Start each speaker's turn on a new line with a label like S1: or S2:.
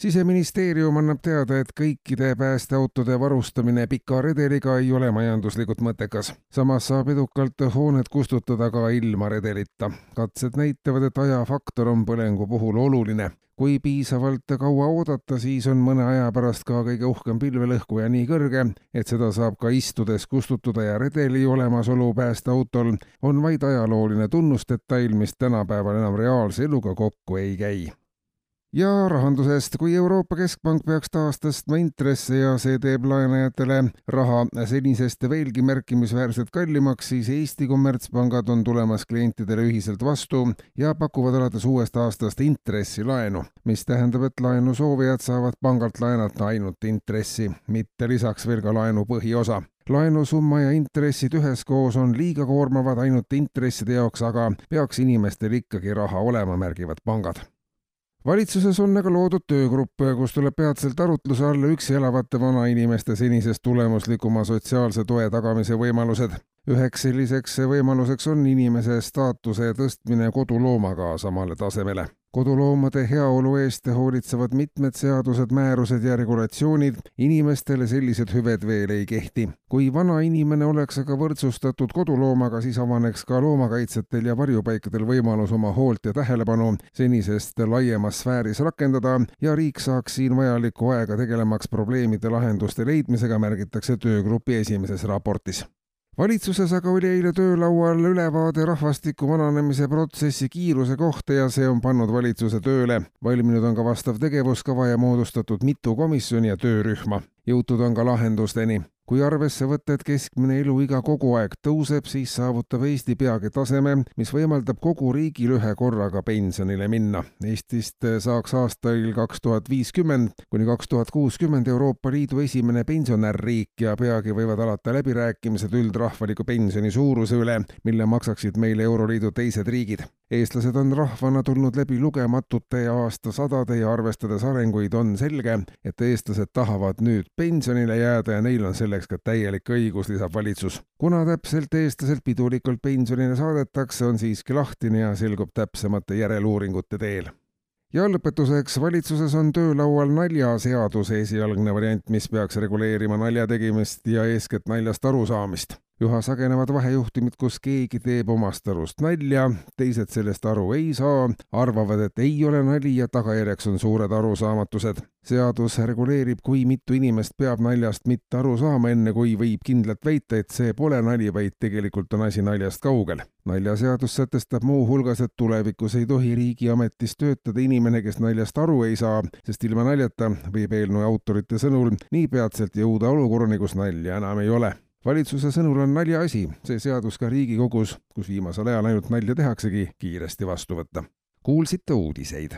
S1: siseministeerium annab teada, et kõikide päästeautode varustamine pika redeliga ei ole majanduslikult mõttekas. samas saab edukalt hooned kustutada ka ilma redelita. katsed näitavad, et ajafaktor on põlengu puhul oluline. kui piisavalt kaua oodata, siis on mõne aja pärast ka kõige uhkem pilvelõhkuja nii kõrge, et seda saab ka istudes kustutada ja redeli olemasolu päästeautol on vaid ajalooline tunnusdetail, mis tänapäeval enam reaalse eluga kokku ei käi ja rahandusest, kui Euroopa Keskpank peaks taas tõstma intresse ja see teeb laenajatele raha senisest veelgi märkimisväärselt kallimaks, siis Eesti kommertspangad on tulemas klientidele ühiselt vastu ja pakuvad alates uuest aastast intressilaenu, mis tähendab, et laenu soovijad saavad pangalt laenata ainult intressi, mitte lisaks veel ka laenu põhiosa. Laenusumma ja intressid üheskoos on liiga koormavad ainult intresside jaoks, aga peaks inimestel ikkagi raha olema, märgivad pangad valitsuses on aga loodud töögrupp, kus tuleb peatselt arutluse alla üksi elavate vanainimeste senisest tulemuslikuma sotsiaalse toe tagamise võimalused. üheks selliseks võimaluseks on inimese staatuse tõstmine koduloomaga samale tasemele koduloomade heaolu eest hoolitsevad mitmed seadused, määrused ja regulatsioonid, inimestele sellised hüved veel ei kehti. kui vana inimene oleks aga võrdsustatud koduloomaga, siis avaneks ka loomakaitsjatel ja varjupaikadel võimalus oma hoolt ja tähelepanu senisest laiemas sfääris rakendada ja riik saaks siin vajalikku aega tegelemaks probleemide lahenduste leidmisega, märgitakse töögrupi esimeses raportis valitsuses aga oli eile töölaual ülevaade rahvastiku vananemise protsessi kiiruse kohta ja see on pannud valitsuse tööle. valminud on ka vastav tegevuskava ja moodustatud mitu komisjoni ja töörühma. jõutud on ka lahendusteni kui arvesse võtta, et keskmine eluiga kogu aeg tõuseb, siis saavutab Eesti peagi taseme, mis võimaldab kogu riigil ühe korraga pensionile minna. Eestist saaks aastail kaks tuhat viiskümmend kuni kaks tuhat kuuskümmend Euroopa Liidu esimene pensionärriik ja peagi võivad alata läbirääkimised üldrahvaliku pensioni suuruse üle, mille maksaksid meile Euroliidu teised riigid eestlased on rahvana tulnud läbi lugematute aastasadade ja arvestades arenguid, on selge, et eestlased tahavad nüüd pensionile jääda ja neil on selleks ka täielik õigus, lisab valitsus. kuna täpselt eestlaselt pidulikult pensionile saadetakse, on siiski lahtine ja selgub täpsemate järeluuringute teel ja lõpetuseks, valitsuses on töölaual naljaseaduse esialgne variant, mis peaks reguleerima nalja tegemist ja eeskätt naljast arusaamist üha sagenevad vahejuhtumid, kus keegi teeb omast arust nalja, teised sellest aru ei saa, arvavad, et ei ole nali ja tagajärjeks on suured arusaamatused. seadus reguleerib, kui mitu inimest peab naljast mitte aru saama, enne kui võib kindlalt väita, et see pole nali, vaid tegelikult on asi naljast kaugel. naljaseadus sätestab muuhulgas, et tulevikus ei tohi riigiametis töötada inimene, kes naljast aru ei saa, sest ilma naljata võib eelnõu autorite sõnul nii peatselt jõuda olukorrani, kus nalja enam ei ole valitsuse sõnul on naljaasi see seadus ka Riigikogus, kus viimasel ajal ainult nalja tehaksegi, kiiresti vastu võtta. kuulsite uudiseid.